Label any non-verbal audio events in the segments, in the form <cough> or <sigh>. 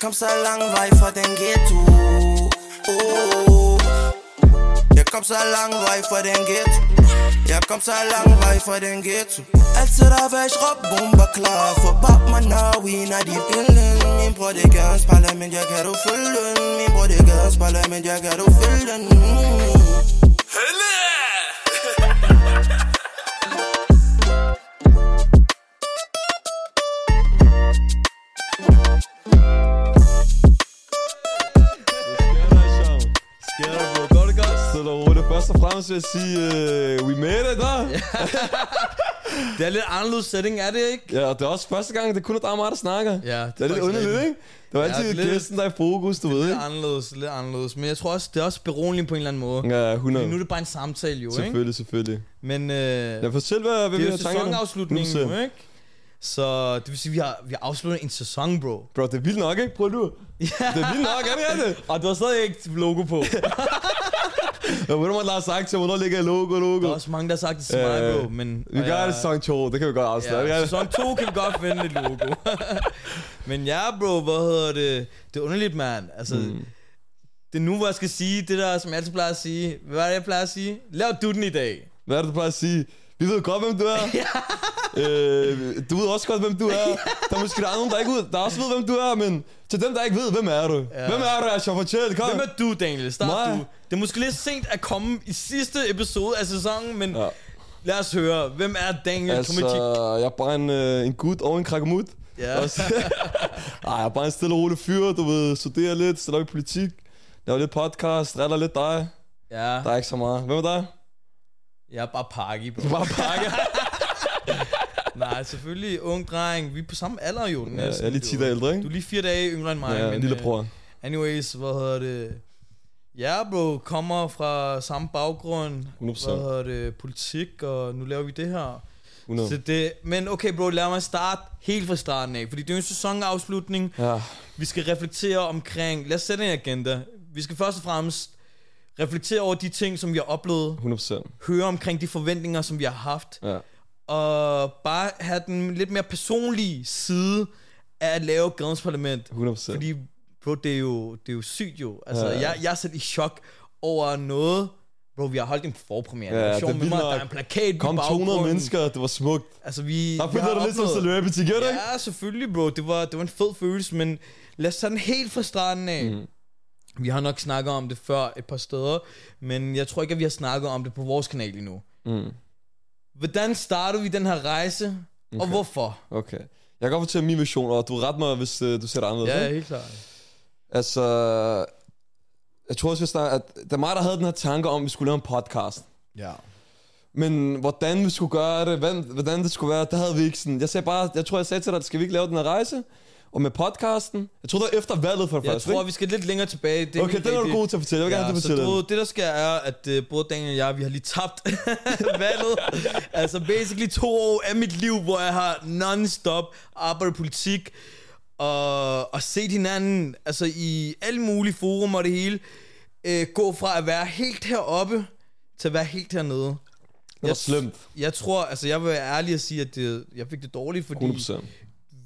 kom så lang vej fra den ghetto oh. Jeg kom så lang vej fra den ghetto Jeg kom så lang vej fra den ghetto Altid der væk råb bomber klar For bab mig når we når de billen Min bror det gør en spejler men jeg kan du følge den Min bror Først og fremmest vil jeg sige, uh, we made it, da. <laughs> Det er lidt anderledes setting, er det ikke? Ja, og det er også første gang, det er kun dig og mig, der snakker. Ja, det det er er lidt underligt, ikke? Det var Ja, altid det er lidt- gæsten, der er i fokus, du ved, Lidt ikke? anderledes, lidt anderledes. Men jeg tror også, det er også beroligende på en eller anden måde. Ja, Fordi 100. nu er det bare en samtale, jo, ikke? Selvfølgelig, selvfølgelig. Men øh, Ja, fortæl, hvad, hvad det vi er jo sæsonafslutningen 100%. nu, ikke? Så det vil sige, vi har, vi har afsluttet en sæson, bro. Bro, det er vildt nok, ikke? Prøv du. <laughs> Ja. Det er vildt nok, er det? Og du har stadig ikke logo på. Ja, ved der har sagt til, hvornår ligger logo, logo? Der er også mange, der har sagt det til mig, Øh, bro. Men, Vi gør det sæson 2, det kan vi godt afsløre. Ja, sæson 2 kan vi godt finde et logo. <laughs> Men ja, bro, hvad hedder det? Det er underligt, mand. Altså, mm. det er nu, hvor jeg skal sige det der, som jeg altid plejer at sige. Hvad er det, jeg plejer at sige? Lav du den i dag. Hvad er det, du plejer at sige? Vi ved godt, hvem du er. <laughs> øh, du ved også godt, hvem du er. Der er måske der er nogen, der ikke ved, der også ved, hvem du er, men til dem, der ikke ved, hvem er du? Ja. Hvem er du, Asher? Fortæl, kom. Hvem er du, Daniel? Start Mig? du. Det er måske lidt sent at komme i sidste episode af sæsonen, men Ja. lad os høre. Hvem er Daniel Altså, Komitik? jeg er bare en, øh, en gut og en krakamut. Ja. Også- <laughs> Ej, jeg er bare en stille og rolig fyr, du ved, studerer lidt, stiller op i politik, laver lidt podcast, retter lidt dig. Ja, Der er ikke så meget. Hvem er dig? Jeg er bare pakke, bro. Du bare pakke. <laughs> Nej, selvfølgelig ung dreng. Vi er på samme alder jo. ja, jeg er lige 10 dage ældre, Du ikke? er lige fire dage yngre end mig. Ja, men, en lille øh, bror. Anyways, hvad hedder det? Ja, bro, kommer fra samme baggrund. 100%. Hvad hedder det? Politik, og nu laver vi det her. 100. Så det, men okay, bro, lad mig starte helt fra starten af. Fordi det er en sæsonafslutning. Ja, Vi skal reflektere omkring... Lad os sætte en agenda. Vi skal først og fremmest reflektere over de ting, som vi har oplevet. 100%. Høre omkring de forventninger, som vi har haft. Ja. Og bare have den lidt mere personlige side af at lave Gadens Parlament. 100%. Fordi, bro, det er jo, det er jo sygt jo. Altså, Ja. jeg, jeg er selv i chok over noget. Bro, vi har holdt en forpremiere. Ja, det er med mig, der er en plakat Kom 200 baggrunden. mennesker, det var smukt. Altså, vi, Der følte dig lidt som celebrity, gør det ikke? Ja, selvfølgelig, bro. Det var, det var en fed følelse, men lad os den helt fra starten af. Mm. Vi har nok snakket om det før et par steder, men jeg tror ikke, at vi har snakket om det på vores kanal endnu. Mm. Hvordan startede vi den her rejse, okay. og hvorfor? Okay. Jeg kan godt fortælle min version, og du ret mig, hvis uh, du ser det anderledes. Ja, ikke? helt klart. Altså, jeg tror også, vi snakker, at det er mig, der havde den her tanke om, at vi skulle lave en podcast. Ja. Men hvordan vi skulle gøre det, hvordan, hvordan det skulle være, det havde vi ikke sådan. Jeg sagde bare, jeg tror, jeg sagde til dig, skal vi ikke lave den her rejse? Og med podcasten, jeg tror det var efter valget for det Jeg første, tror, ikke? vi skal lidt længere tilbage. Det Okay, den er du god til at fortælle. Jeg vil gerne have, så du, det der sker er, at uh, både Daniel og jeg, vi har lige tabt <laughs> valget. altså basically to år af mit liv, hvor jeg har non-stop arbejdet politik og, og set hinanden altså i alle mulige forum og det hele uh, gå fra at være helt heroppe til at være helt hernede. Det var slemt. Jeg tror, altså jeg vil være ærlig og sige, at det, jeg fik det dårligt, fordi 100%.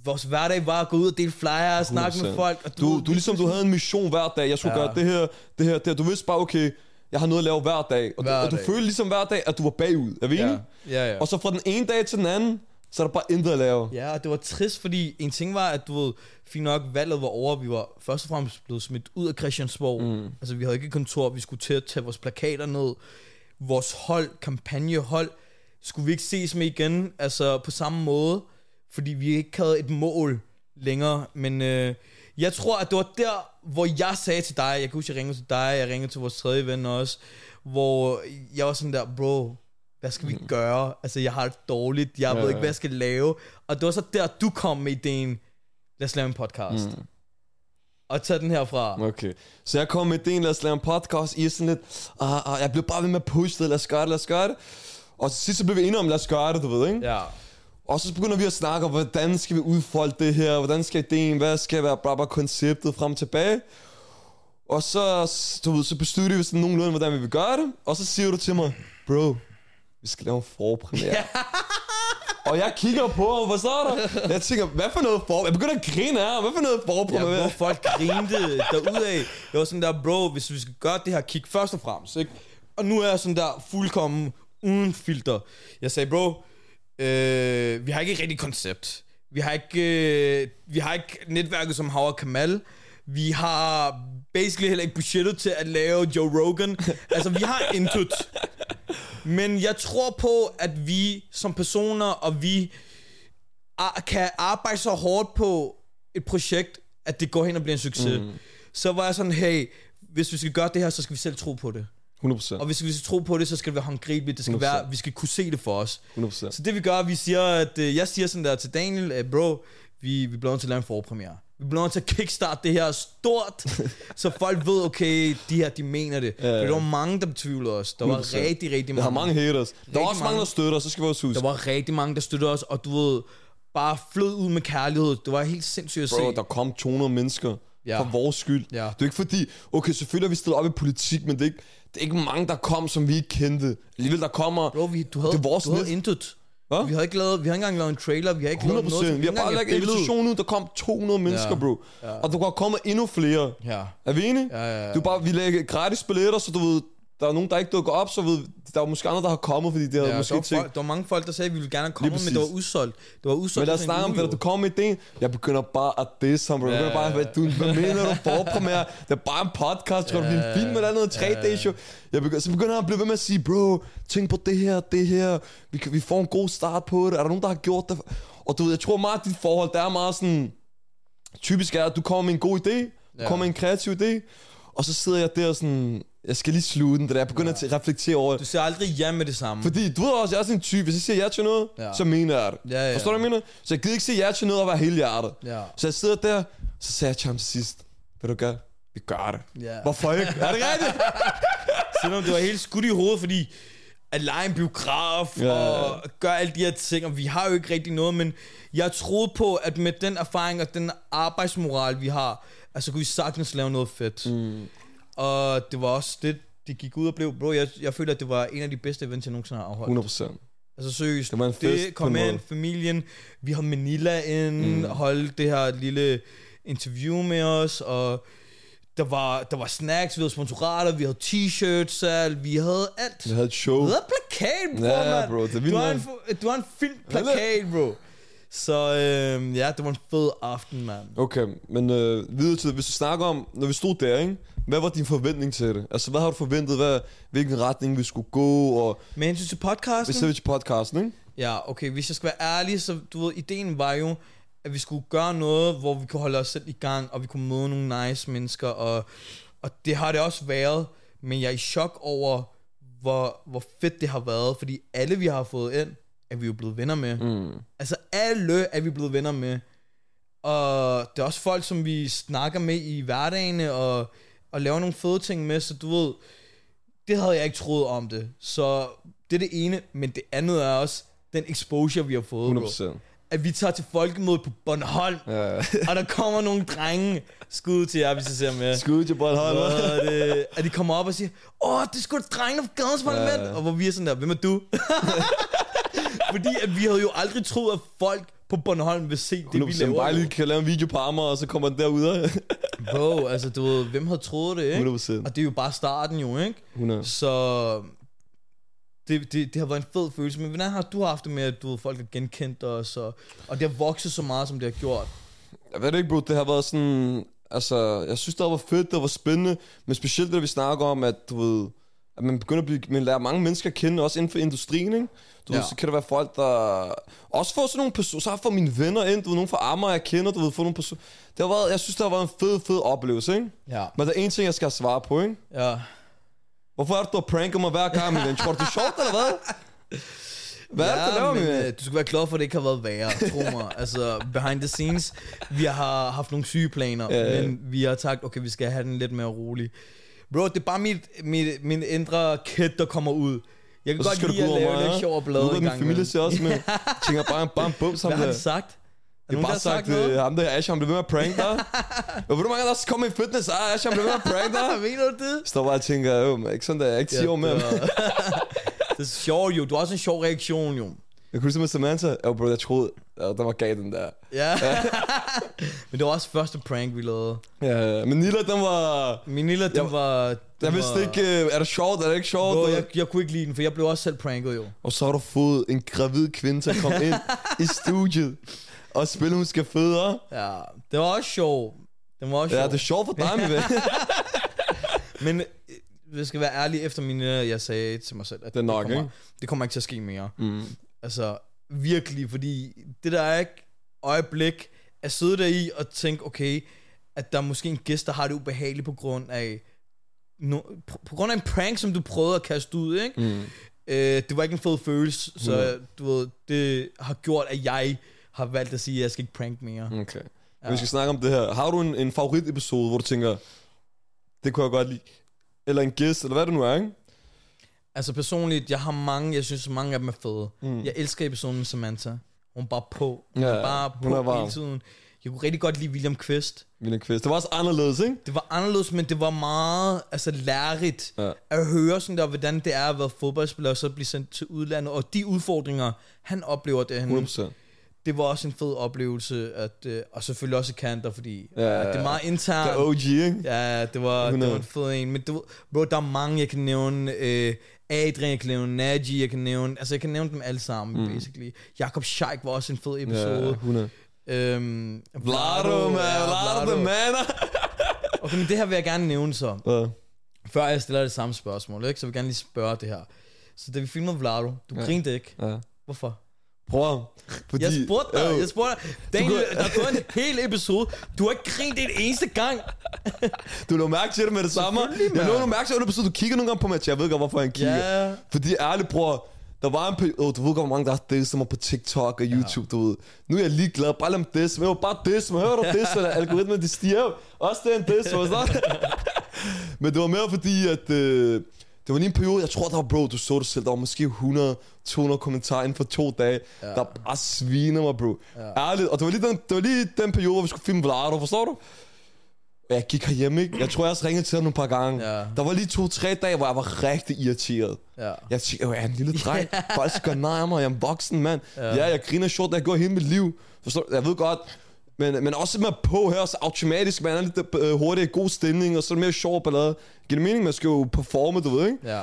Vores hverdag var at gå ud og dele flyers og snakke med 100%. folk. Og Du, du, ligesom, du havde en mission hver dag. Jeg skulle Ja. gøre det her, det her, det her. Du vidste bare, okay, jeg har noget at lave hver dag. Og, Hver du, og du dag. følte ligesom hver dag, at du var bagud. Er vi Ja, enige? ja, ja. Og så fra den ene dag til den anden, så er der bare intet at lave. Ja, og det var trist, fordi en ting var, at du ved, fint nok, valget var over, vi var først og fremmest blevet smidt ud af Christiansborg. Mm. Altså, vi havde ikke et kontor, vi skulle til at tage vores plakater ned. Vores hold, kampagnehold, skulle vi ikke ses med igen, altså på samme måde, fordi vi ikke havde et mål længere. Men øh, jeg tror, at det var der, hvor jeg sagde til dig, jeg kan huske, jeg ringede til dig, jeg ringede til vores tredje ven også, hvor jeg var sådan der, bro, hvad skal vi gøre? Altså, jeg har det dårligt, jeg Ja, ved ikke, hvad jeg skal lave. Og det var så der, du kom med ideen, lad os lave en podcast. Mm. Og tage den herfra. Okay. Så jeg kom med ideen, lad os lave en podcast. I er sådan lidt, ah, ah, jeg blev bare ved med at pushe det, lad os gøre det, lad os gøre det. Og til sidst så blev vi enige om, lad os gøre det, du ved, ikke? Ja. Og så begynder vi at snakke om, hvordan skal vi udfolde det her, hvordan skal ideen, hvad skal være bare, bare konceptet frem og tilbage. Og så, du ved, så beslutter vi sådan nogenlunde, hvordan vi vil gøre det. Og så siger du til mig, bro, vi skal lave en forpremiere. og <laughs> Og jeg kigger på ham, forstår du? Jeg tænker, hvad for noget for... Jeg begynder at grine af. Hvad for noget for Ja, hvor folk grinte derudad. Det var sådan der, bro, hvis vi skal gøre det her, kig først og fremmest, ikke? Og nu er jeg sådan der fuldkommen uden filter. Jeg sagde, bro, øh, vi har ikke et rigtigt koncept. Vi har ikke, øh, vi har ikke netværket som Howard Kamal. Vi har basically heller ikke budgettet til at lave Joe Rogan. <laughs> altså, vi har intet. Men jeg tror på, at vi som personer, og vi kan arbejde så hårdt på et projekt, at det går hen og bliver en succes. Mm. Så var jeg sådan, hey, hvis vi skal gøre det her, så skal vi selv tro på det. 100%. Og hvis vi skal tro på det, så skal det være håndgribeligt. Det skal 100%. være, vi skal kunne se det for os. 100%. Så det vi gør, vi siger, at øh, jeg siger sådan der til Daniel, at bro, vi, vi bliver nødt til at lave en forpremiere. Vi bliver nødt til at kickstart det her stort, <laughs> så folk ved, okay, de her, de mener det. Ja, ja. Der var mange, der betvivlede os. Der var 100%. rigtig, rigtig Der mange. har mange haters. Der er Rigtig også mange, der støtter, så skal vi også huske. Der var rigtig mange, der støttede os, og du ved, bare flød ud med kærlighed. Det var helt sindssygt at se. Bro, der kom 200 mennesker Ja. for vores skyld. Ja. Det er ikke fordi, okay, selvfølgelig har vi stillet op i politik, men det er ikke, er ikke mange, der kom, som vi ikke kendte. Alligevel, der kommer... Bro, vi, du havde, det vores du havde intet. Hvad? Vi har ikke lavet, vi har ikke engang lavet en trailer, vi har ikke 100 lavet noget. Vi har bare lagt invitation ud, der kom 200 mennesker, Ja. bro. Og der kunne komme endnu flere. Ja. Er vi enige? Ja, ja, ja. Det er bare, vi lægger gratis billetter, så du ved, der er nogen, der ikke dukker op, så ved, der er måske andre, der har kommet, fordi de havde Ja, måske der, var folk, der var mange folk, der sagde, at vi ville gerne komme, men det var udsolgt. Det var udsolgt. Men lad os snakke om det, du kommer med idéen. Jeg begynder bare at disse ham, bro. Jeg begynder bare, hvad, du, hvad <laughs> mener du forpremiere? Det er bare en podcast, det kan blive en film eller noget 3D show. Jeg begynder, så begynder han at blive ved med at sige, bro, tænk på det her, det her. Vi, vi får en god start på det. Er der nogen, der har gjort det? Og du ved, jeg tror meget, at dit forhold, der er meget sådan... Typisk er, at du kommer med en god idé, du Ja. kommer med en kreativ idé, og så sidder jeg der sådan, jeg skal lige slutte den, det der. Jeg begynder ja. at reflektere over Du det. siger aldrig ja med det samme. Fordi du ved også, jeg er sådan en type, hvis jeg siger ja til noget, Ja. så mener jeg det. Ja, ja. Forstår du, hvad jeg mener? Så jeg gider ikke sige ja til noget og være hele hjertet. Ja. Så jeg sidder der, så sagde jeg til ham til sidst, ved du hvad, vi gør det. Ja. Hvorfor ikke? er det rigtigt? <laughs> Selvom det var helt skudt i hovedet, fordi at lege en biograf ja. og gøre alle de her ting, og vi har jo ikke rigtig noget, men jeg troede på, at med den erfaring og den arbejdsmoral, vi har, altså kunne vi sagtens lave noget fedt. Mm. Og det var også det, det gik ud og blev, bro, jeg, jeg føler, at det var en af de bedste events, jeg nogensinde har afholdt. 100 procent. Altså seriøst, Det var en fest det kom ind, familien, vi har Manila ind, mm. holdt det her lille interview med os, og der var, der var snacks, vi havde sponsorater, vi havde t-shirts salg, vi havde alt. Vi havde et show. Vi havde plakat, bro, Ja, man. bro, det er vildt du, har en, du har en fin plakat, bro. Så øhm, ja, det var en fed aften, mand. Okay, men øh, videre til, hvis du snakker om, når vi stod der, ikke? Hvad var din forventning til det? Altså, hvad har du forventet, hvad, hvilken retning vi skulle gå, og Med hensyn til podcasten, hvis vi til podcasten, ikke? Ja, okay, hvis jeg skal være ærlig, så du ved, ideen var jo, at vi skulle gøre noget, hvor vi kunne holde os selv i gang, og vi kunne møde nogle nice mennesker, og, og det har det også været, men jeg er i chok over, hvor, hvor fedt det har været, fordi alle vi har fået ind, er vi jo blevet venner med. Mm. Altså alle er vi blevet venner med. Og det er også folk, som vi snakker med i hverdagen, og, og laver nogle fede ting med, så du ved, det havde jeg ikke troet om det. Så det er det ene, men det andet er også den exposure, vi har fået, 100 bro. procent. At vi tager til folkemødet på Bornholm, Ja. <laughs> og der kommer nogle drenge, skud til jer, hvis I ser med. Skud til Bornholm. Hedder det, at de kommer op og siger, åh, det er sgu da drengene fra Gadens Parlament. Ja, ja. Og hvor vi er sådan der, hvem er du? <laughs> Fordi at vi havde jo aldrig troet, at folk på Bornholm vil se det, vi 100%. laver. Bare lige kan lave en video på Amager, og så kommer den derude. <laughs> Bro, altså du ved, hvem havde troet det, ikke? 100%. Og det er jo bare starten jo, ikke? 100. Så det, det, det har været en fed følelse. Men hvordan har du haft det med, at du ved, folk har genkendt os, og, og det har vokset så meget, som det har gjort? Jeg ved det ikke, bro. Det har været sådan... Altså, jeg synes, det var fedt, det var spændende. Men specielt det, vi snakker om, at du ved... At man begynder at blive, man lærer mange mennesker at kende, også inden for industrien, ikke? Du ja. ved, Ja. så kan der være folk, der... Også få sådan nogle personer, så har jeg mine venner ind, du ved, nogle fra Amager, jeg kender, du ved, få nogle personer... Det har været, jeg synes, det har været en fed, fed oplevelse, ikke? Ja. Men der er en ting, jeg skal svare på, ikke? Ja. Hvorfor er det, du har pranket mig hver gang, min ven? Tror du, det er sjovt, eller hvad? Hvad er det, men, øh, du skal være glad for, at det ikke har været værre, tro mig. <laughs> altså, behind the scenes, vi har haft nogle sygeplaner, Ja, ja. men vi har sagt, okay, vi skal have den lidt mere rolig. Bro, det er bare mit, mit, min indre kid, der kommer ud. Jeg kan Og godt lide at lave mig, lidt ja? sjov og blade ved, i min gang familie ser også med. <laughs> Tænker bare, bare en bums, ham Hvad har de sagt? Jeg har bare sagt, noget? øh, ham der Ash, han blev ved med at prank dig. Og <laughs> ved du, mange der også kommer i fitness? Ah, Ash, han blev ved med at prank dig. <laughs> Mener du det? Står bare og tænker, jo, ikke sådan der, jeg er ikke 10 år med ham. det, er- sjovt jo. Du har også en sjov reaktion jo. Jeg kunne huske med Samantha. Oh, bro, jeg troede, ja, der var gav den der. Ja. <laughs> Men det var også første prank, vi lavede. Ja, men Nilla, den var... Min lille, den Jeg- var... Den Jeg vidste var, ikke, øh, er det sjovt, er det ikke sjovt? Bro, jeg, jeg kunne ikke lide den, for jeg blev også selv pranket jo. Og så har du fået en gravid kvinde til at komme ind i <laughs> studiet og spille, hun skal føde. Ja, det var også sjovt. Den var også Ja, sjov. det er sjovt for dig, min ven. <laughs> Men øh, jeg skal være ærlig, efter min lille, jeg sagde til mig selv, at Det er nok, kommer, ikke? det kommer ikke til at ske mere. Mm. Altså, virkelig, fordi det der er ikke øjeblik at sidde der i og tænke, okay, at der er måske en gæst, der har det ubehageligt på grund af no, på, på grund af en prank, som du prøvede at kaste ud, ikke? Mm. Øh, det var ikke en fed følelse, så du ved, det har gjort, at jeg har valgt at sige, at jeg skal ikke prank mere. Okay. Ja. Vi skal snakke om det her. Har du en, en favoritepisode, hvor du tænker, det kunne jeg godt lide? Eller en gæst, eller hvad det nu er, ikke? Altså personligt, jeg har mange, jeg synes mange af dem er fede. Mm. Jeg elsker episoden med Samantha. Hun er bare på. Hun Ja, er bare hun på er varm. hele tiden. Jeg kunne rigtig godt lide William Kvist. William Kvist. Det var også anderledes, ikke? Det var anderledes, men det var meget altså, lærerigt Ja. at høre sådan der, hvordan det er at være fodboldspiller og så blive sendt til udlandet. Og de udfordringer, han oplever derhen, 100%. det var også en fed oplevelse. At, øh, og selvfølgelig også kanter, fordi Ja, ja, ja, det er meget Det internt. er OG, ikke? Ja, det var, det 100. var en fed en. Men det, var- bro, der er mange, jeg kan nævne. Øh, Adrian, jeg kan nævne Nagy, jeg kan nævne... Altså, jeg kan nævne dem alle sammen, mm. basically. Jakob Scheik var også en fed Ja, episode. 100. Øhm, Vlado, man. ja, Vlado, man. <laughs> Okay, men det her vil jeg gerne nævne så. Ja. Før jeg stiller det samme spørgsmål, ikke? så vil jeg gerne lige spørge det her. Så da vi filmede Vlado, du Ja. ja. grinte ikke. Ja. Hvorfor? Prøv fordi... Jeg spurgte dig, Jo. jeg spurgte dig. Daniel, kunne- der er gået en hel episode. Du har ikke grint en eneste gang. <laughs> Du lå mærke til det med det samme. Jeg lå mærke til det, du kigger nogle gange på mig. Jeg ved godt, hvorfor han kigger. Ja. Fordi ærligt, bror, der var en periode, du ved godt, hvor mange der har disset mig på TikTok og YouTube, du ved. Nu er jeg ligeglad, bare lad dem disse mig. Jeg var bare disse mig. Hører du <laughs> disse mig? Algoritmen, de stiger. Også det er en diss? <laughs> Men det var mere fordi, at... Øh, det var lige en periode, jeg tror, der var, bro, du så det selv, der var måske 100-200 kommentarer inden for to dage, ja. der bare sviner mig, bro. Ja. Ærligt, og det var, lige den, det var lige den periode, hvor vi skulle filme Vlado, forstår du? Og jeg gik herhjem, ikke? Jeg tror, jeg også ringede til ham nogle par gange. Ja. Der var lige to-tre dage, hvor jeg var rigtig irriteret. Ja. Jeg tænkte, jeg er en lille dreng. <laughs> Folk skal nej af mig, jeg er en voksen mand. Ja, ja jeg griner sjovt, jeg går hele mit liv. Forstår du? Jeg ved godt, men, men også med på her, så automatisk, man er lidt øh, hurtigere i god stemning, og så er det mere sjov ballade. Giver det mening, man skal jo performe, du ved, ikke? Ja.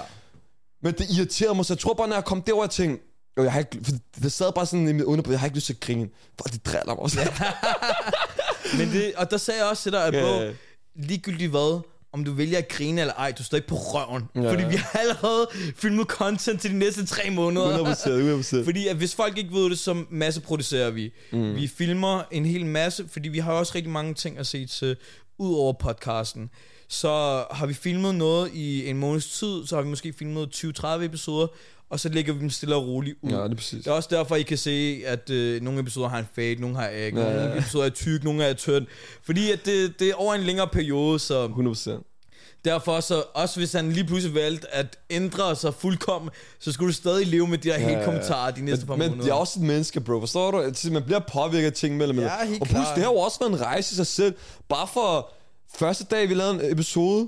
Men det irriterer mig, så jeg tror bare, når jeg kom derover, jeg tænkte, jo, jeg har ikke, for det sad bare sådan i mit underbud, jeg har ikke lyst til at grine. For de driller mig også. <laughs> Men det, og der sagde jeg også til dig, at Ja, ja. ligegyldigt hvad, om du vælger at grine eller ej, du står ikke på røven. Ja, fordi vi har allerede filmet content til de næste tre måneder. 100%, 100%. Fordi at hvis folk ikke ved det, så masseproducerer vi. Mm. Vi filmer en hel masse, fordi vi har også rigtig mange ting at se til, ud over podcasten. Så har vi filmet noget i en måneds tid, så har vi måske filmet 20-30 episoder, og så lægger vi dem stille og roligt ud. Ja, det er præcis. Det er også derfor, I kan se, at øh, nogle episoder har en fade, nogle har ikke, Ja, nogle ja, ja. episoder er tyk, nogle er tynd. Fordi at det, det er over en længere periode, så 100%. derfor så, også hvis han lige pludselig valgte at ændre sig fuldkommen, så skulle du stadig leve med de der ja, hele kommentarer de næste par men, måneder. men det er også et menneske, bro. Forstår du? Altså, Man bliver påvirket af ting mellem. Ja, helt og plus, klart. det har jo også været en rejse i sig selv. Bare for første dag, vi lavede en episode,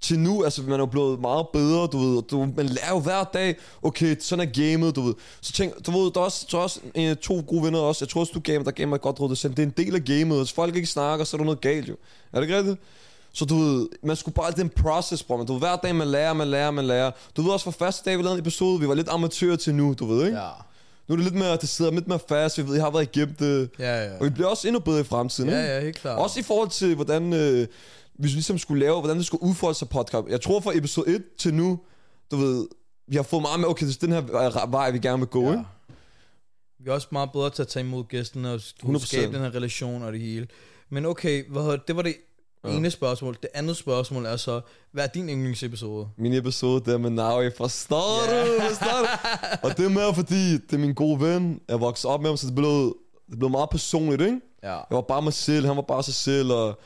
til nu, altså man er jo blevet meget bedre, du ved, du, man lærer jo hver dag, okay, sådan er gamet, du ved. Så tænk, du ved, der er også, der er også en, to gode venner også, jeg tror også, du gamer, der gamer mig godt råd, der det er en del af gamet, hvis folk ikke snakker, så er der noget galt jo. Er det ikke rigtigt? Så du ved, man skulle bare, den process, bro, man. Du ved, hver dag man lærer, man lærer, man lærer. Du ved også, fra første dag, vi lavede en episode, vi var lidt amatører til nu, du ved, ikke? Ja. Nu er det lidt mere, det sidder lidt mere fast, vi ved, jeg har været igennem det. Ja, ja. Og vi bliver også endnu bedre i fremtiden? Ja, ja, helt klart. Også i forhold til, hvordan, øh, hvis vi ligesom skulle lave, hvordan det skulle udfolde sig podcast. Jeg tror fra episode 1 til nu, du ved, vi har fået meget med, okay, det er den her vej, vi gerne vil gå, ja. ikke? Vi er også meget bedre til at tage imod gæsterne og 100%. skabe den her relation og det hele. Men okay, hvad hedder, det var det ene spørgsmål. Det andet spørgsmål er så, hvad er din yndlingsepisode? Min episode der med Naui, du? Forstår du? Og det er mere, fordi det er min gode ven, jeg voksede op med ham, så det blev, det blev meget personligt, ikke? Ja. Jeg var bare mig selv, han var bare sig selv, og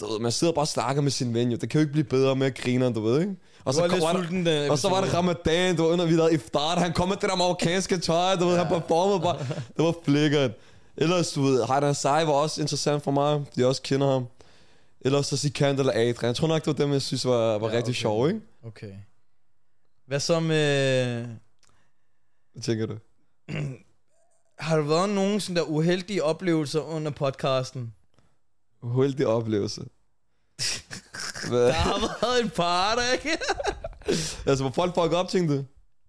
du ved, man sidder bare og snakker med sin ven, jo. Det kan jo ikke blive bedre med at grine, du ved, ikke? Og var lidt kom- sulten den Og så var det ramadan, du var under, vi lavede iftar, han kom med det der marokkanske tøj, du ved, han performede bare, det var flækkert. Ellers, du ved, Heidan Sai var også interessant for mig, de også kender ham. Ellers så Sikand eller Adrian. Jeg tror nok, det var dem, jeg synes var, var Ja, rigtig okay. sjov, ikke? Okay. Hvad så med... Hvad tænker du? <clears throat> Har der været nogen sådan der uheldige oplevelser under podcasten? Uheldig oplevelse. <laughs> Hvad? Der har været et par, der ikke? <laughs> altså, hvor folk fucker op, tænkte du?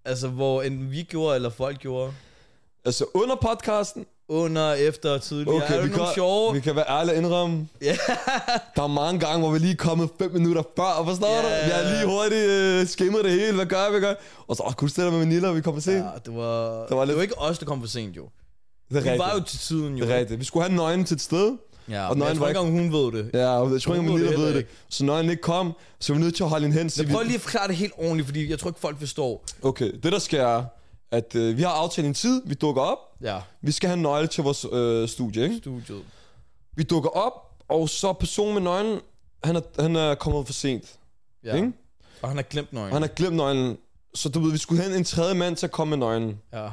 altså, hvor enten vi gjorde, eller folk gjorde. Altså, under podcasten, Under, efter og tidligere. okay, er vi kan, sjove? vi kan være ærlige og indrømme. Ja. Der er mange gange, hvor vi lige er kommet 5 minutter før, forstår Ja. du? Vi har lige hurtigt uh, skimmet det hele, hvad gør vi, gør? Og så, åh, kunne du stille med Manila, vi kommer sent? ja, det var, det var, lidt- det var ikke os, der kom for sent, jo. det er Vi var jo til tiden, jo. Det er rigtigt. Vi skulle have nøgen til et sted. Ja, Og og men jeg nøgen tror ikke engang, hun ved det. Ja, og jeg tror ikke, Hun ved det ved heller det. ikke. Så nøgen ikke kom, så vi er nødt til at holde hende hen. Så Men vi, prøv lige at forklare det helt ordentligt, fordi jeg tror ikke, folk forstår. Okay, det der sker er, at øh, vi har aftalt en tid, vi dukker op. Ja, Vi skal have en nøgle til vores øh, studie, ikke? studiet. Vi dukker op, og så personen med nøglen, han er, han er kommet for sent, Ja. ikke? Og han har glemt nøgen. Og han har glemt nøglen. Så du ved, vi skulle have en tredje mand til at komme med nøglen. Ja.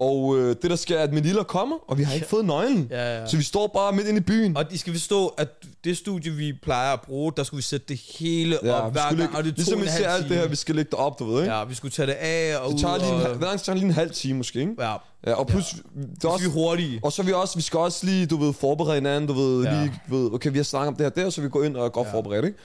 Og øh, det der sker er, at Melilla kommer, og vi har ikke Ja. fået nøglen. Ja, ja. Så vi står bare midt inde i byen. Og I skal forstå, at det studie, vi plejer at bruge, der skulle vi sætte det hele Ja, op vi hver gang, lægge, og det tog ligesom vi ser alt det her, vi skal lægge det op, du ved, ikke? Ja, vi skulle tage det af og Det ud, tager lige en, og... hver gang tager lige en halv time måske, ikke? Ja, Ja, og plus, det er så også, vi er hurtige. og så er vi også, vi skal også lige, du ved, forberede hinanden, du ved, Ja. lige, ved, okay, vi har snakket om det her der, så vi går ind og går Ja. forberedt, ikke?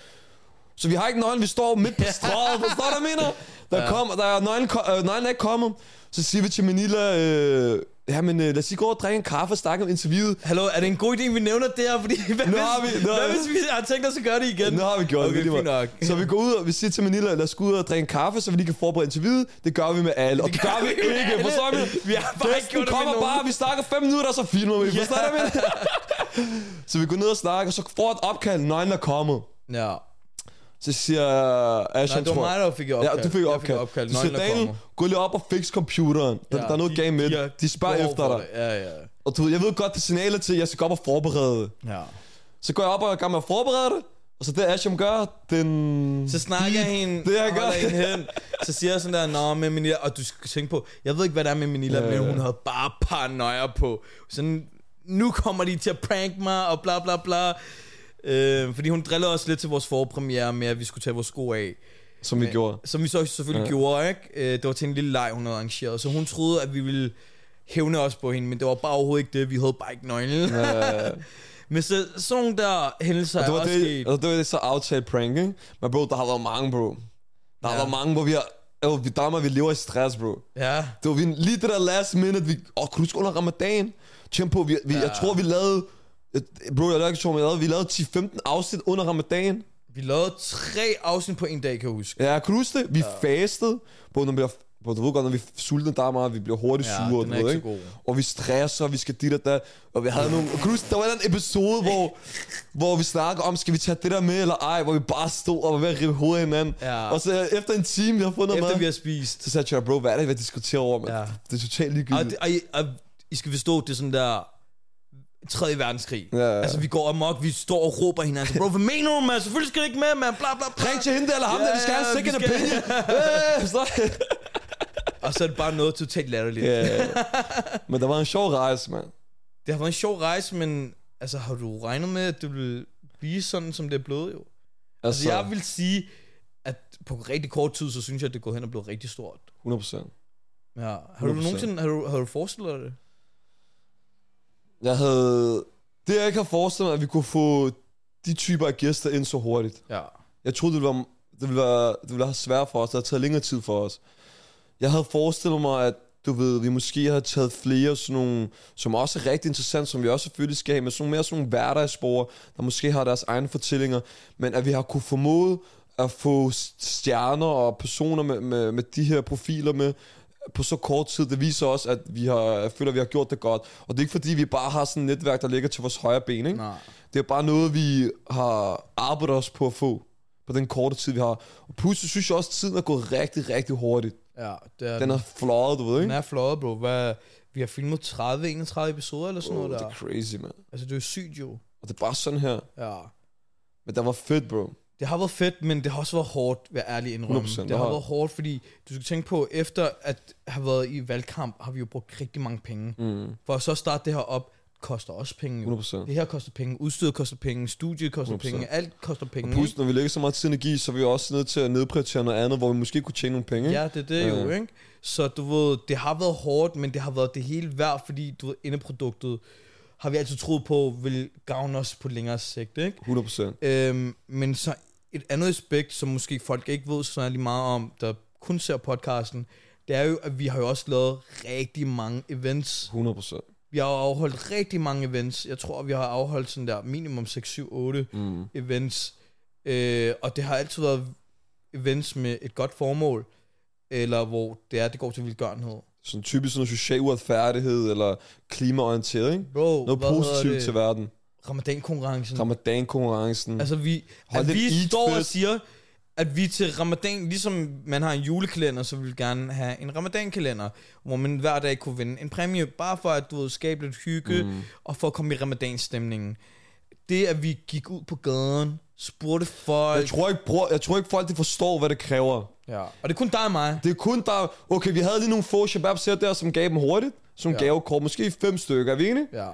Så vi har ikke nøglen, vi står midt på strået, forstår du, hvad mener? Der, kommer, der er nøglen, øh, nøglen er ikke kommet, så siger vi til Manila, øh, ja, men øh, lad os lige gå og drikke en kaffe og snakke om interviewet. Hallo, er det en god idé, vi nævner det her? Fordi, hvad, Nu hvis, har vi- nu hvad vi- hvis vi har tænkt os at gøre det igen? Nu har vi gjort Okay, det. fint nok. Så vi går ud og vi siger til Manila, lad os gå ud og drikke en kaffe, så vi lige kan forberede interviewet. Det gør vi med alle. Og det, gør vi ikke, forstår du? Vi har bare ikke Gæsten gjort det kommer bare, vi snakker fem minutter, og så filmer vi. Forstår du, jeg mener? Så vi går ned og snakker, og så får et opkald, nøglen er kommet. Ja. Så siger Ash, Nej, det var mig, der fik opkald. Ja, du fik et Jeg opkald. opkald. Så siger er Daniel, gå lige op og fix computeren. Der, Ja, der er noget de- galt med de De spørger efter dig. Ja, ja. Og du jeg ved godt, det signaler til, at jeg skal gå op og forberede det. ja. Så går jeg op og er i gang med at forberede det. Og så det Asham gør, den... Så snakker jeg hende, Det, jeg gør. hende hen. Så siger jeg sådan der, Nå, med Manila, og du skal tænke på, jeg ved ikke, hvad der er med Manila, Ja, men ja. hun havde bare paranoia på. Sådan, nu kommer de til at prank mig, og bla bla bla. Øh, fordi hun drillede os lidt til vores forpremiere med, at vi skulle tage vores sko af. Som vi gjorde. Som vi så selvfølgelig ja. Gjorde, ikke? Øh, det var til en lille leg, hun havde arrangeret. Så hun troede, at vi ville hævne os på hende, men det var bare overhovedet ikke det. Vi havde bare ikke nøglen. Ja, <laughs> men så, sådan nogle der hændelser Og er det var også det, sket. og det var det så aftalt prank, ikke? Men bro, der har været mange, bro. Der har Ja. været mange, hvor vi har... Jo, vi damer, vi lever i stress, bro. Ja, Det var vi, lige det der last minute, vi... Åh, kunne du huske under ramadan? Tænk på, vi, vi, Ja. jeg tror, vi lavede... Bro, jeg lavede ikke men jeg lavede, vi lavede 10-15 afsnit under ramadan. vi lavede tre afsnit på en dag, kan jeg huske. Ja, kan du huske det? Vi ja. fastede. Bro, når vi bliver, bro, du ved godt, når vi sultne, der er meget, vi bliver hurtigt Ja, sure. du ved, ikke god. Og vi stresser, vi skal dit og dat. Og vi havde nogle... Og kan du huske, der var en episode, <laughs> hvor, hvor vi snakker om, skal vi tage det der med eller ej? Hvor vi bare stod og var ved at rive hovedet hinanden. Ja. Og så efter en time, vi har fundet Efter mad, vi har spist. så sagde jeg, bro, hvad er det, vi diskuterer over? Ja. Ja. Det er totalt Og, ligegyldigt. det, og, I, og I skal forstå, det er sådan der 3. verdenskrig. Ja, ja. Altså, vi går amok, vi står og råber hinanden. Bro, hvad mener du, mand? Selvfølgelig skal det ikke med, mand. Bla, bla, bla. Ring til hende eller ham Ja, der, vi skal have en ja, second opinion. <laughs> Så- Og så er det bare noget totalt latterligt. Ja, men der var en sjov rejse, mand. Det har været en sjov rejse, men altså, har du regnet med, at det vil blive sådan, som det er blevet jo? Altså, Altså, jeg vil sige, at på rigtig kort tid, så synes jeg, at det går hen og bliver rigtig stort. 100 procent. Ja. Har du 100%. nogensinde, har du, har du forestillet dig det? Jeg havde... Det jeg ikke har forestillet mig, at vi kunne få de typer af gæster ind så hurtigt. Ja. Jeg troede, det ville være, det ville være, det ville være svært for os. Det havde taget længere tid for os. Jeg havde forestillet mig, at du ved, vi måske havde taget flere sådan nogle, som også er rigtig interessant, som vi også selvfølgelig skal have, men sådan mere sådan nogle hverdagsborger, der måske har deres egne fortællinger, men at vi har kunne formået at få stjerner og personer med, med, med de her profiler med, på så kort tid, det viser også, at vi har, jeg føler, at vi har gjort det godt. Og det er ikke fordi, vi bare har sådan et netværk, der ligger til vores højre ben, ikke? Nej. Det er bare noget, vi har arbejdet os på at få, på den korte tid, vi har. Og pludselig synes jeg også, at tiden er gået rigtig, rigtig hurtigt. Ja, det er Den er fløjet, du ved, Den ikke? er flot, bro. Hvad, vi har filmet 30-31 episoder eller sådan Oh, noget det der. er crazy, man. Altså, det er jo sygt jo. Og det er bare sådan her. Ja. Men det var fedt, bro. Det har været fedt, men det har også været hårdt, vær ærlig indrømme. 100%, Det har været hårdt, fordi du skal tænke på, efter at have været i valgkamp, har vi jo brugt rigtig mange penge. Mm. For at så starte det her op, koster også penge. Jo. 100%. Det her koster penge, udstyret koster penge, studiet koster 100%. penge, alt koster penge. Og plus, når vi lægger så meget tid og energi, så er vi også nødt til at nedprioritere noget andet, hvor vi måske kunne tjene nogle penge. Ja, det er det jo, Ja. ikke? Så du ved, det har været hårdt, men det har været det hele værd, fordi du ved, indeproduktet har vi altid troet på, vil gavne os på længere sigt, ikke? 100%. Øhm, men så et andet aspekt, som måske folk ikke ved så lige meget om, der kun ser podcasten, det er jo, at vi har jo også lavet rigtig mange events. 100%. Vi har afholdt rigtig mange events. Jeg tror, vi har afholdt sådan der minimum 6, 7, 8 Mm. events. Øh, og det har altid været events med et godt formål, eller hvor det er, det går til velgørenhed. Sådan typisk sådan social uretfærdighed, eller klimaorienteret, ikke? Bro, Noget positivt til verden. Ramadan-konkurrencen. Ramadan-konkurrencen. Altså vi, Hold at vi står og siger, at vi til ramadan, ligesom man har en julekalender, så vil vi gerne have en ramadan-kalender, hvor man hver dag kunne vinde en præmie, bare for at du ved, skabe lidt hygge, mm. og for at komme i ramadan-stemningen. Det, at vi gik ud på gaden, spurgte folk, Jeg tror ikke, bror, jeg tror ikke folk de forstår, hvad det kræver. ja. og det er kun dig og mig. Det er kun der... Okay, vi havde lige nogle få shabab der, som gav dem hurtigt. Som Ja. ja. gavekort. Måske fem stykker, er vi enige? Ja.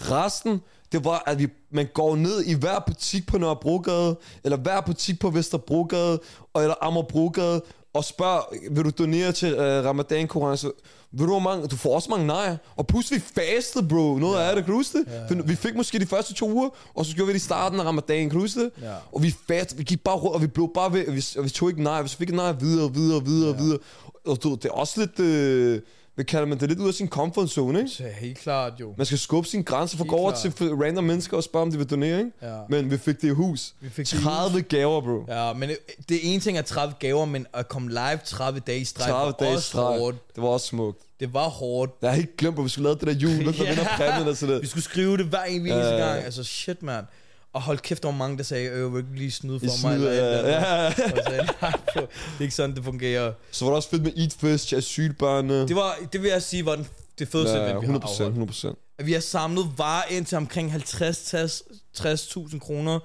Resten, det var, at vi, man går ned i hver butik på Nørrebrogade, eller hver butik på Vesterbrogade, og, eller Amagerbrogade, og spørger, vil du donere til uh, ramadan-konkurrence? Ved du, hvor mange? Du får også mange nej. Og pludselig vi fastede, bro. Noget ja. af det, kan du huske det? Ja. Vi fik måske de første to uger, og så gjorde vi det i starten af ramadan, kan du huske det? Ja. Og vi fast, vi gik bare rundt, og vi blev bare ved, og vi, og vi tog ikke nej, vi fik nej videre, videre, videre, ja. videre. Og du, det er også lidt, øh, hvad kalder man det, lidt ud af sin comfort zone, ikke? Så helt klart jo. Man skal skubbe sine grænser for at gå over klart. til random mennesker og spørge, om de vil donere, ikke? Ja. Men vi fik det i hus. Vi fik det i 30 gaver, bro. Ja, men det, det ene ting er 30 gaver, men at komme live 30 dage i streg 30 var dage også streg. hårdt. Det var også smukt. Det var hårdt. Jeg har helt glemt, at vi skulle lave det der jul, <laughs> der Ja. vinder præmien og sådan Vi noget. skulle skrive det hver en eneste Ja, ja. gang. Altså shit, mand. Og hold kæft, der var mange, der sagde, øh, vil ikke lige snyde for I mig? snyder, eller eller ja, så sagde nej, bro, det er ikke sådan, det fungerer. Så var det også fedt med Eat Fest asylbørnene. Det, var, det vil jeg sige, var den, det fedeste ja, event, vi har 100 afholdt. 100 procent. At vi har samlet varer ind til omkring 50-60.000 kroner.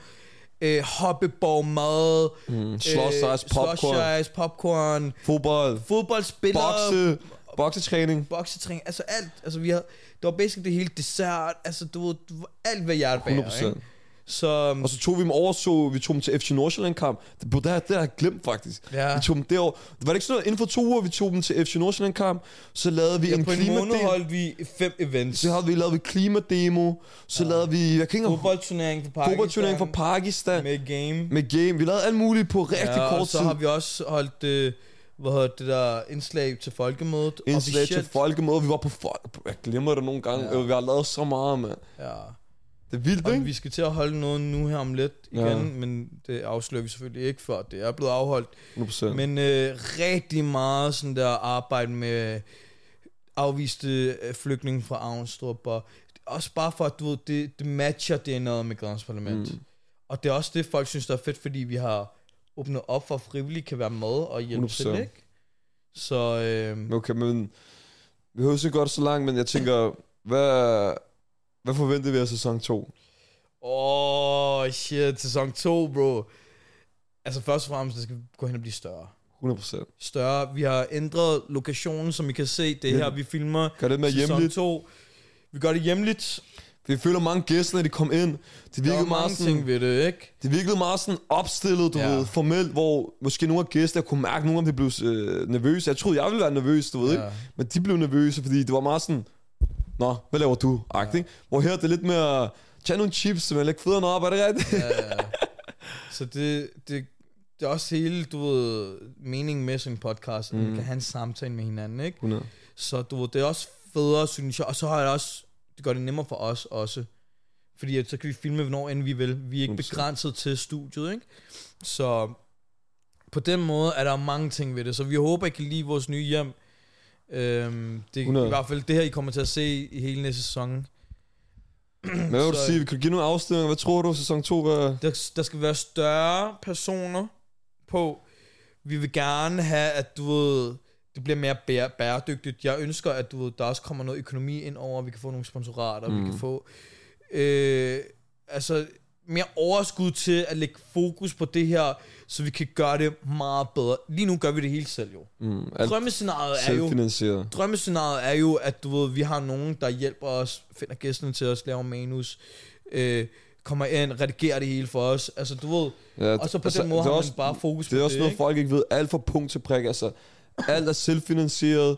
Øh, hoppeborg, mad, Mm. Slush ice, popcorn, slush popcorn, fodbold, fodboldspillere, bokse, boksetræning. boksetræning, altså alt. Altså vi har, det var basically det hele dessert, altså du ved, alt hvad hjertet bager, 100 ikke? Så, Og så tog vi dem over, så vi tog dem til FC Nordsjælland kamp. Det, det, har- det har jeg glemt faktisk. Ja. Vi tog dem derover. Det var det ikke sådan noget, inden for to uger, vi tog dem til FC Nordsjælland kamp. Så lavede vi ja, en på en måned klimademo. holdt vi fem events. Så havde vi lavet vi klimademo. Så ja. lavede vi, jeg kan ikke Fodboldturnering for Pakistan. fodboldturnering fra Pakistan. Med, game. med game. Vi lavede alt muligt på rigtig ja, kort og så tid. har vi også holdt, øh, hvad hedder det der, indslag til folkemødet. Indslag til Officielt. folkemøde. Vi var på folk. Jeg glemmer det nogle gange. Ja. Vi har lavet så meget, mand. Ja. Det er vildt, Og ikke? vi skal til at holde noget nu her om lidt igen, Ja. men det afslører vi selvfølgelig ikke, før det er blevet afholdt. 100%. Men øh, rigtig meget sådan der arbejde med afviste øh, flygtninge fra Avnstrup, og også bare for, at du ved, det, det matcher DNA'et med Grønlands Parlament. Mm. Og det er også det, folk synes, der er fedt, fordi vi har åbnet op for, at frivillige kan være med og hjælpe 100%. til, ikke? Så øh, Okay, men vi behøver ikke godt så langt, men jeg tænker, hvad, hvad forventer vi af sæson 2? åh, oh, shit, sæson 2, bro. Altså først og fremmest, det skal gå hen og blive større. 100%. Større. Vi har ændret lokationen, som I kan se. Det er her, vi filmer Gør det mere sæson hjemligt. 2. Vi gør det hjemligt. Vi føler mange gæster, når de kom ind. Det virkede meget sådan, ting ved det, ikke? det virkede meget sådan opstillet, du Ja. ved, formelt, hvor måske nogle af gæster kunne mærke, at nogle af dem blev øh, nervøse. Jeg troede, jeg ville være nervøs, du ved, Ja. ikke? Men de blev nervøse, fordi det var meget sådan, Nå, hvad laver du? Agtigt, ikke? Hvor her det er lidt mere, tag nogle chips, men læg fødderne op, er det rigtigt? Ja, ja. Så det, det, det er også hele, du ved, meningen med sådan en podcast, at mm. vi kan have en samtale med hinanden, ikke? 100. Så du ved, det er også federe, synes jeg. Og så har jeg også, det gør det nemmere for os også. Fordi at, så kan vi filme, hvornår end vi vil. Vi er ikke 100%. begrænset til studiet, ikke? Så på den måde er der mange ting ved det. Så vi håber, I kan lide vores nye hjem. Øhm, det er 100. i hvert fald det her, I kommer til at se i hele næste sæson. Hvad vil du sige? Kan du give nogle afstillinger? Hvad tror du, sæson 2 hvad? Der, der skal være større personer på. Vi vil gerne have, at du ved, det bliver mere bære, bæredygtigt. Jeg ønsker, at du ved, der også kommer noget økonomi ind over, vi kan få nogle sponsorater, mm. vi kan få... Øh, altså, mere overskud til at lægge fokus på det her, så vi kan gøre det meget bedre. Lige nu gør vi det hele selv jo. Mm, Drømmescenariet er jo, drømmescenariet er jo, at du ved, vi har nogen, der hjælper os, finder gæsterne til os, laver manus, øh, kommer ind, redigerer det hele for os. Altså, du ved, Ja, og så på altså, den måde det er har man også- bare fokus Det er på også det, noget, ikke? folk ikke ved. Alt fra punkt til prik. Altså, alt er selvfinansieret.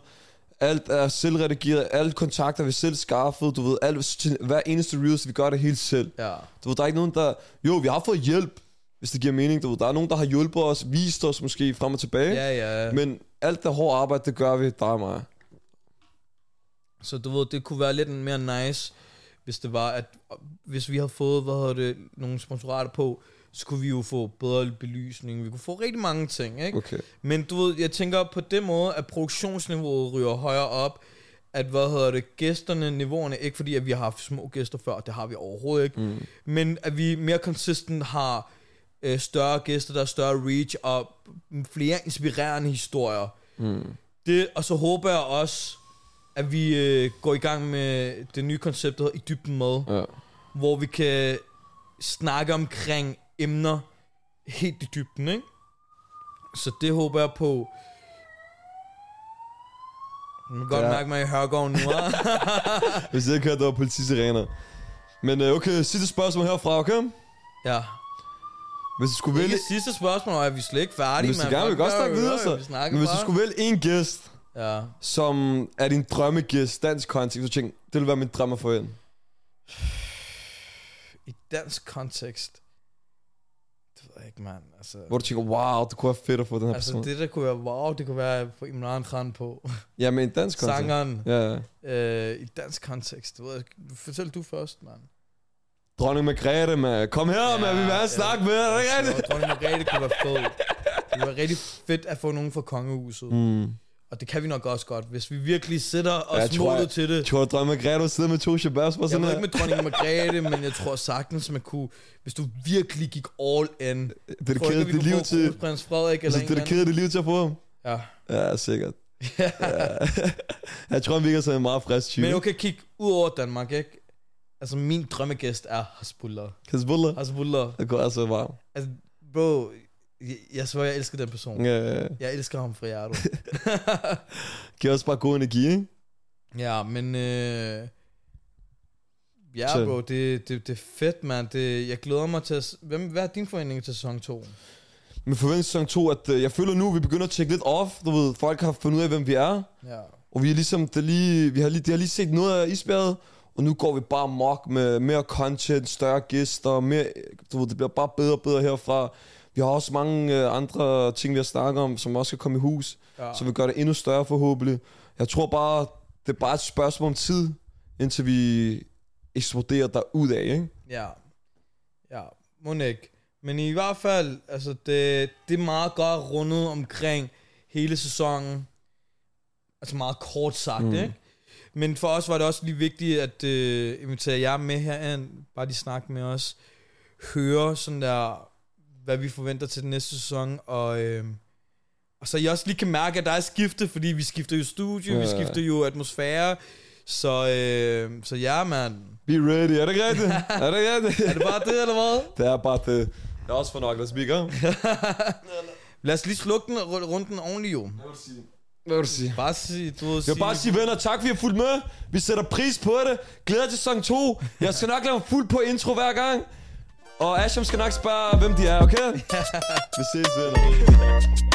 Alt er selvredigeret. Alle kontakter vi selv skaffet. Du ved, alt, hver eneste reels, vi gør det helt selv. Ja. Du ved, der er ikke nogen, der... Jo, vi har fået hjælp, hvis det giver mening. Du ved, der er nogen, der har hjulpet os, vist os måske frem og tilbage. Ja, ja. Men alt det hårde arbejde, det gør vi, dig og mig. Så du ved, det kunne være lidt mere nice, hvis det var, at hvis vi havde fået, hvad hedder det, nogle sponsorater på, så kunne vi jo få bedre belysning. Vi kunne få rigtig mange ting, ikke? Okay. Men du ved, jeg tænker på den måde, at produktionsniveauet ryger højere op, at hvad hedder det, gæsterne, niveauerne, ikke fordi at vi har haft små gæster før, det har vi overhovedet ikke, mm. men at vi mere consistent har øh, større gæster, der er større reach, og flere inspirerende historier. Mm. Det, og så håber jeg også, at vi øh, går i gang med det nye koncept, der hedder I dybden med, Ja. hvor vi kan snakke omkring emner helt i dybden, ikke? Så det håber jeg på. Man kan godt Ja. mærke mig i Hørgården nu, hva'? <laughs> Hvis jeg ikke hørte, der var politisirener. Men øh, okay, sidste spørgsmål herfra, okay? ja. Hvis du skulle vælge... Ikke sidste spørgsmål, og er vi slet ikke færdige, Hvis du mand. gerne vil godt snakke er videre, så. Men hvis du skulle vælge en gæst, Ja. som er din drømmegæst, dansk kontekst, så tænk, det vil være min drøm at få ind. I dansk kontekst. Det ved jeg ikke, mand. Altså, Hvor du tænker, wow, det kunne være fedt at få den her altså person. det der kunne være, wow, det kunne være få Imran Khan på. Ja, men en dansk kontekst. Sangeren. Ja, ja. Øh, I dansk kontekst. Det ved fortæl du først, mand. Dronning Margrethe, man. Kom her, ja, man. Vi vil have snakke med dig. Er det ikke rigtigt? Så Dronning Margrethe kunne være fed. Det kunne være rigtig fedt at få nogen fra kongehuset. Mm. Og det kan vi nok også godt, hvis vi virkelig sætter os jeg ja, målet jeg- til det. Tror du, Dronning Margrethe vil sidde med to shabazz på Jeg sådan her? ikke med dronning Margrethe, men jeg tror sagtens, man kunne, hvis du virkelig gik all in. Dedikeret dit liv til... Prins Frederik eller Altså, eller anden. dedikeret dit liv til at få ham? Ja. Ja, sikkert. Ja. <laughs> jeg tror, han virker som en meget frisk type. Men okay, kig ud over Danmark, ikke? Altså, min drømmegæst er Hasbullah. Hezbollah. Hasbullah. Det går altså varmt. Altså, bro, jeg, jeg svær, jeg elsker den person. Ja, ja, ja. Jeg elsker ham fra hjertet. <laughs> Giver også bare god energi, ikke? Ja, men... Øh, ja, bro, det, det, det er fedt, mand. Det, jeg glæder mig til... at Hvem, hvad er din forventning til sæson 2? Men forventning til sæson 2, at øh, jeg føler nu, at vi begynder at tjekke lidt off. Du ved, folk har fundet ud af, hvem vi er. Ja. Og vi er ligesom, det er lige, vi har lige, de har lige set noget af isbjerget. Og nu går vi bare mok med mere content, større gæster, mere, du ved, det bliver bare bedre og bedre herfra. Vi har også mange øh, andre ting, vi har snakket om, som også skal komme i hus. ja. Så vi gør det endnu større forhåbentlig. Jeg tror bare, det er bare et spørgsmål om tid, indtil vi eksploderer derudad, ikke? Ja. Ja, må ikke. Men i hvert fald, altså det, det er meget godt rundet omkring hele sæsonen. Altså meget kort sagt, Mm. ikke? Men for os var det også lige vigtigt at øh, invitere jer med herind. Bare de snakke med os. Høre sådan der, hvad vi forventer til den næste sæson. Og, øh, og så I også lige kan mærke, at der er skifte, fordi vi skifter jo studie, Ja. vi skifter jo atmosfære. Så, øh, så ja, mand. Be ready, er det ikke rigtigt? er det ikke rigtigt? <laughs> Er det bare det, eller hvad? <laughs> det er bare det. Jeg er også for nok, lad os blive <laughs> Lad os lige slukke den og runde den ordentligt, jo. Hvad vil du sige? Bare sige, du ved, Jeg vil bare sige, venner, tak fordi I har fulgt med. Vi sætter pris på det. Glæder til sæson 2. Jeg skal nok lave en fuld på intro hver gang. Og Asham skal nok spørge, hvem de er, okay? <laughs> Vi ses, venner. <laughs>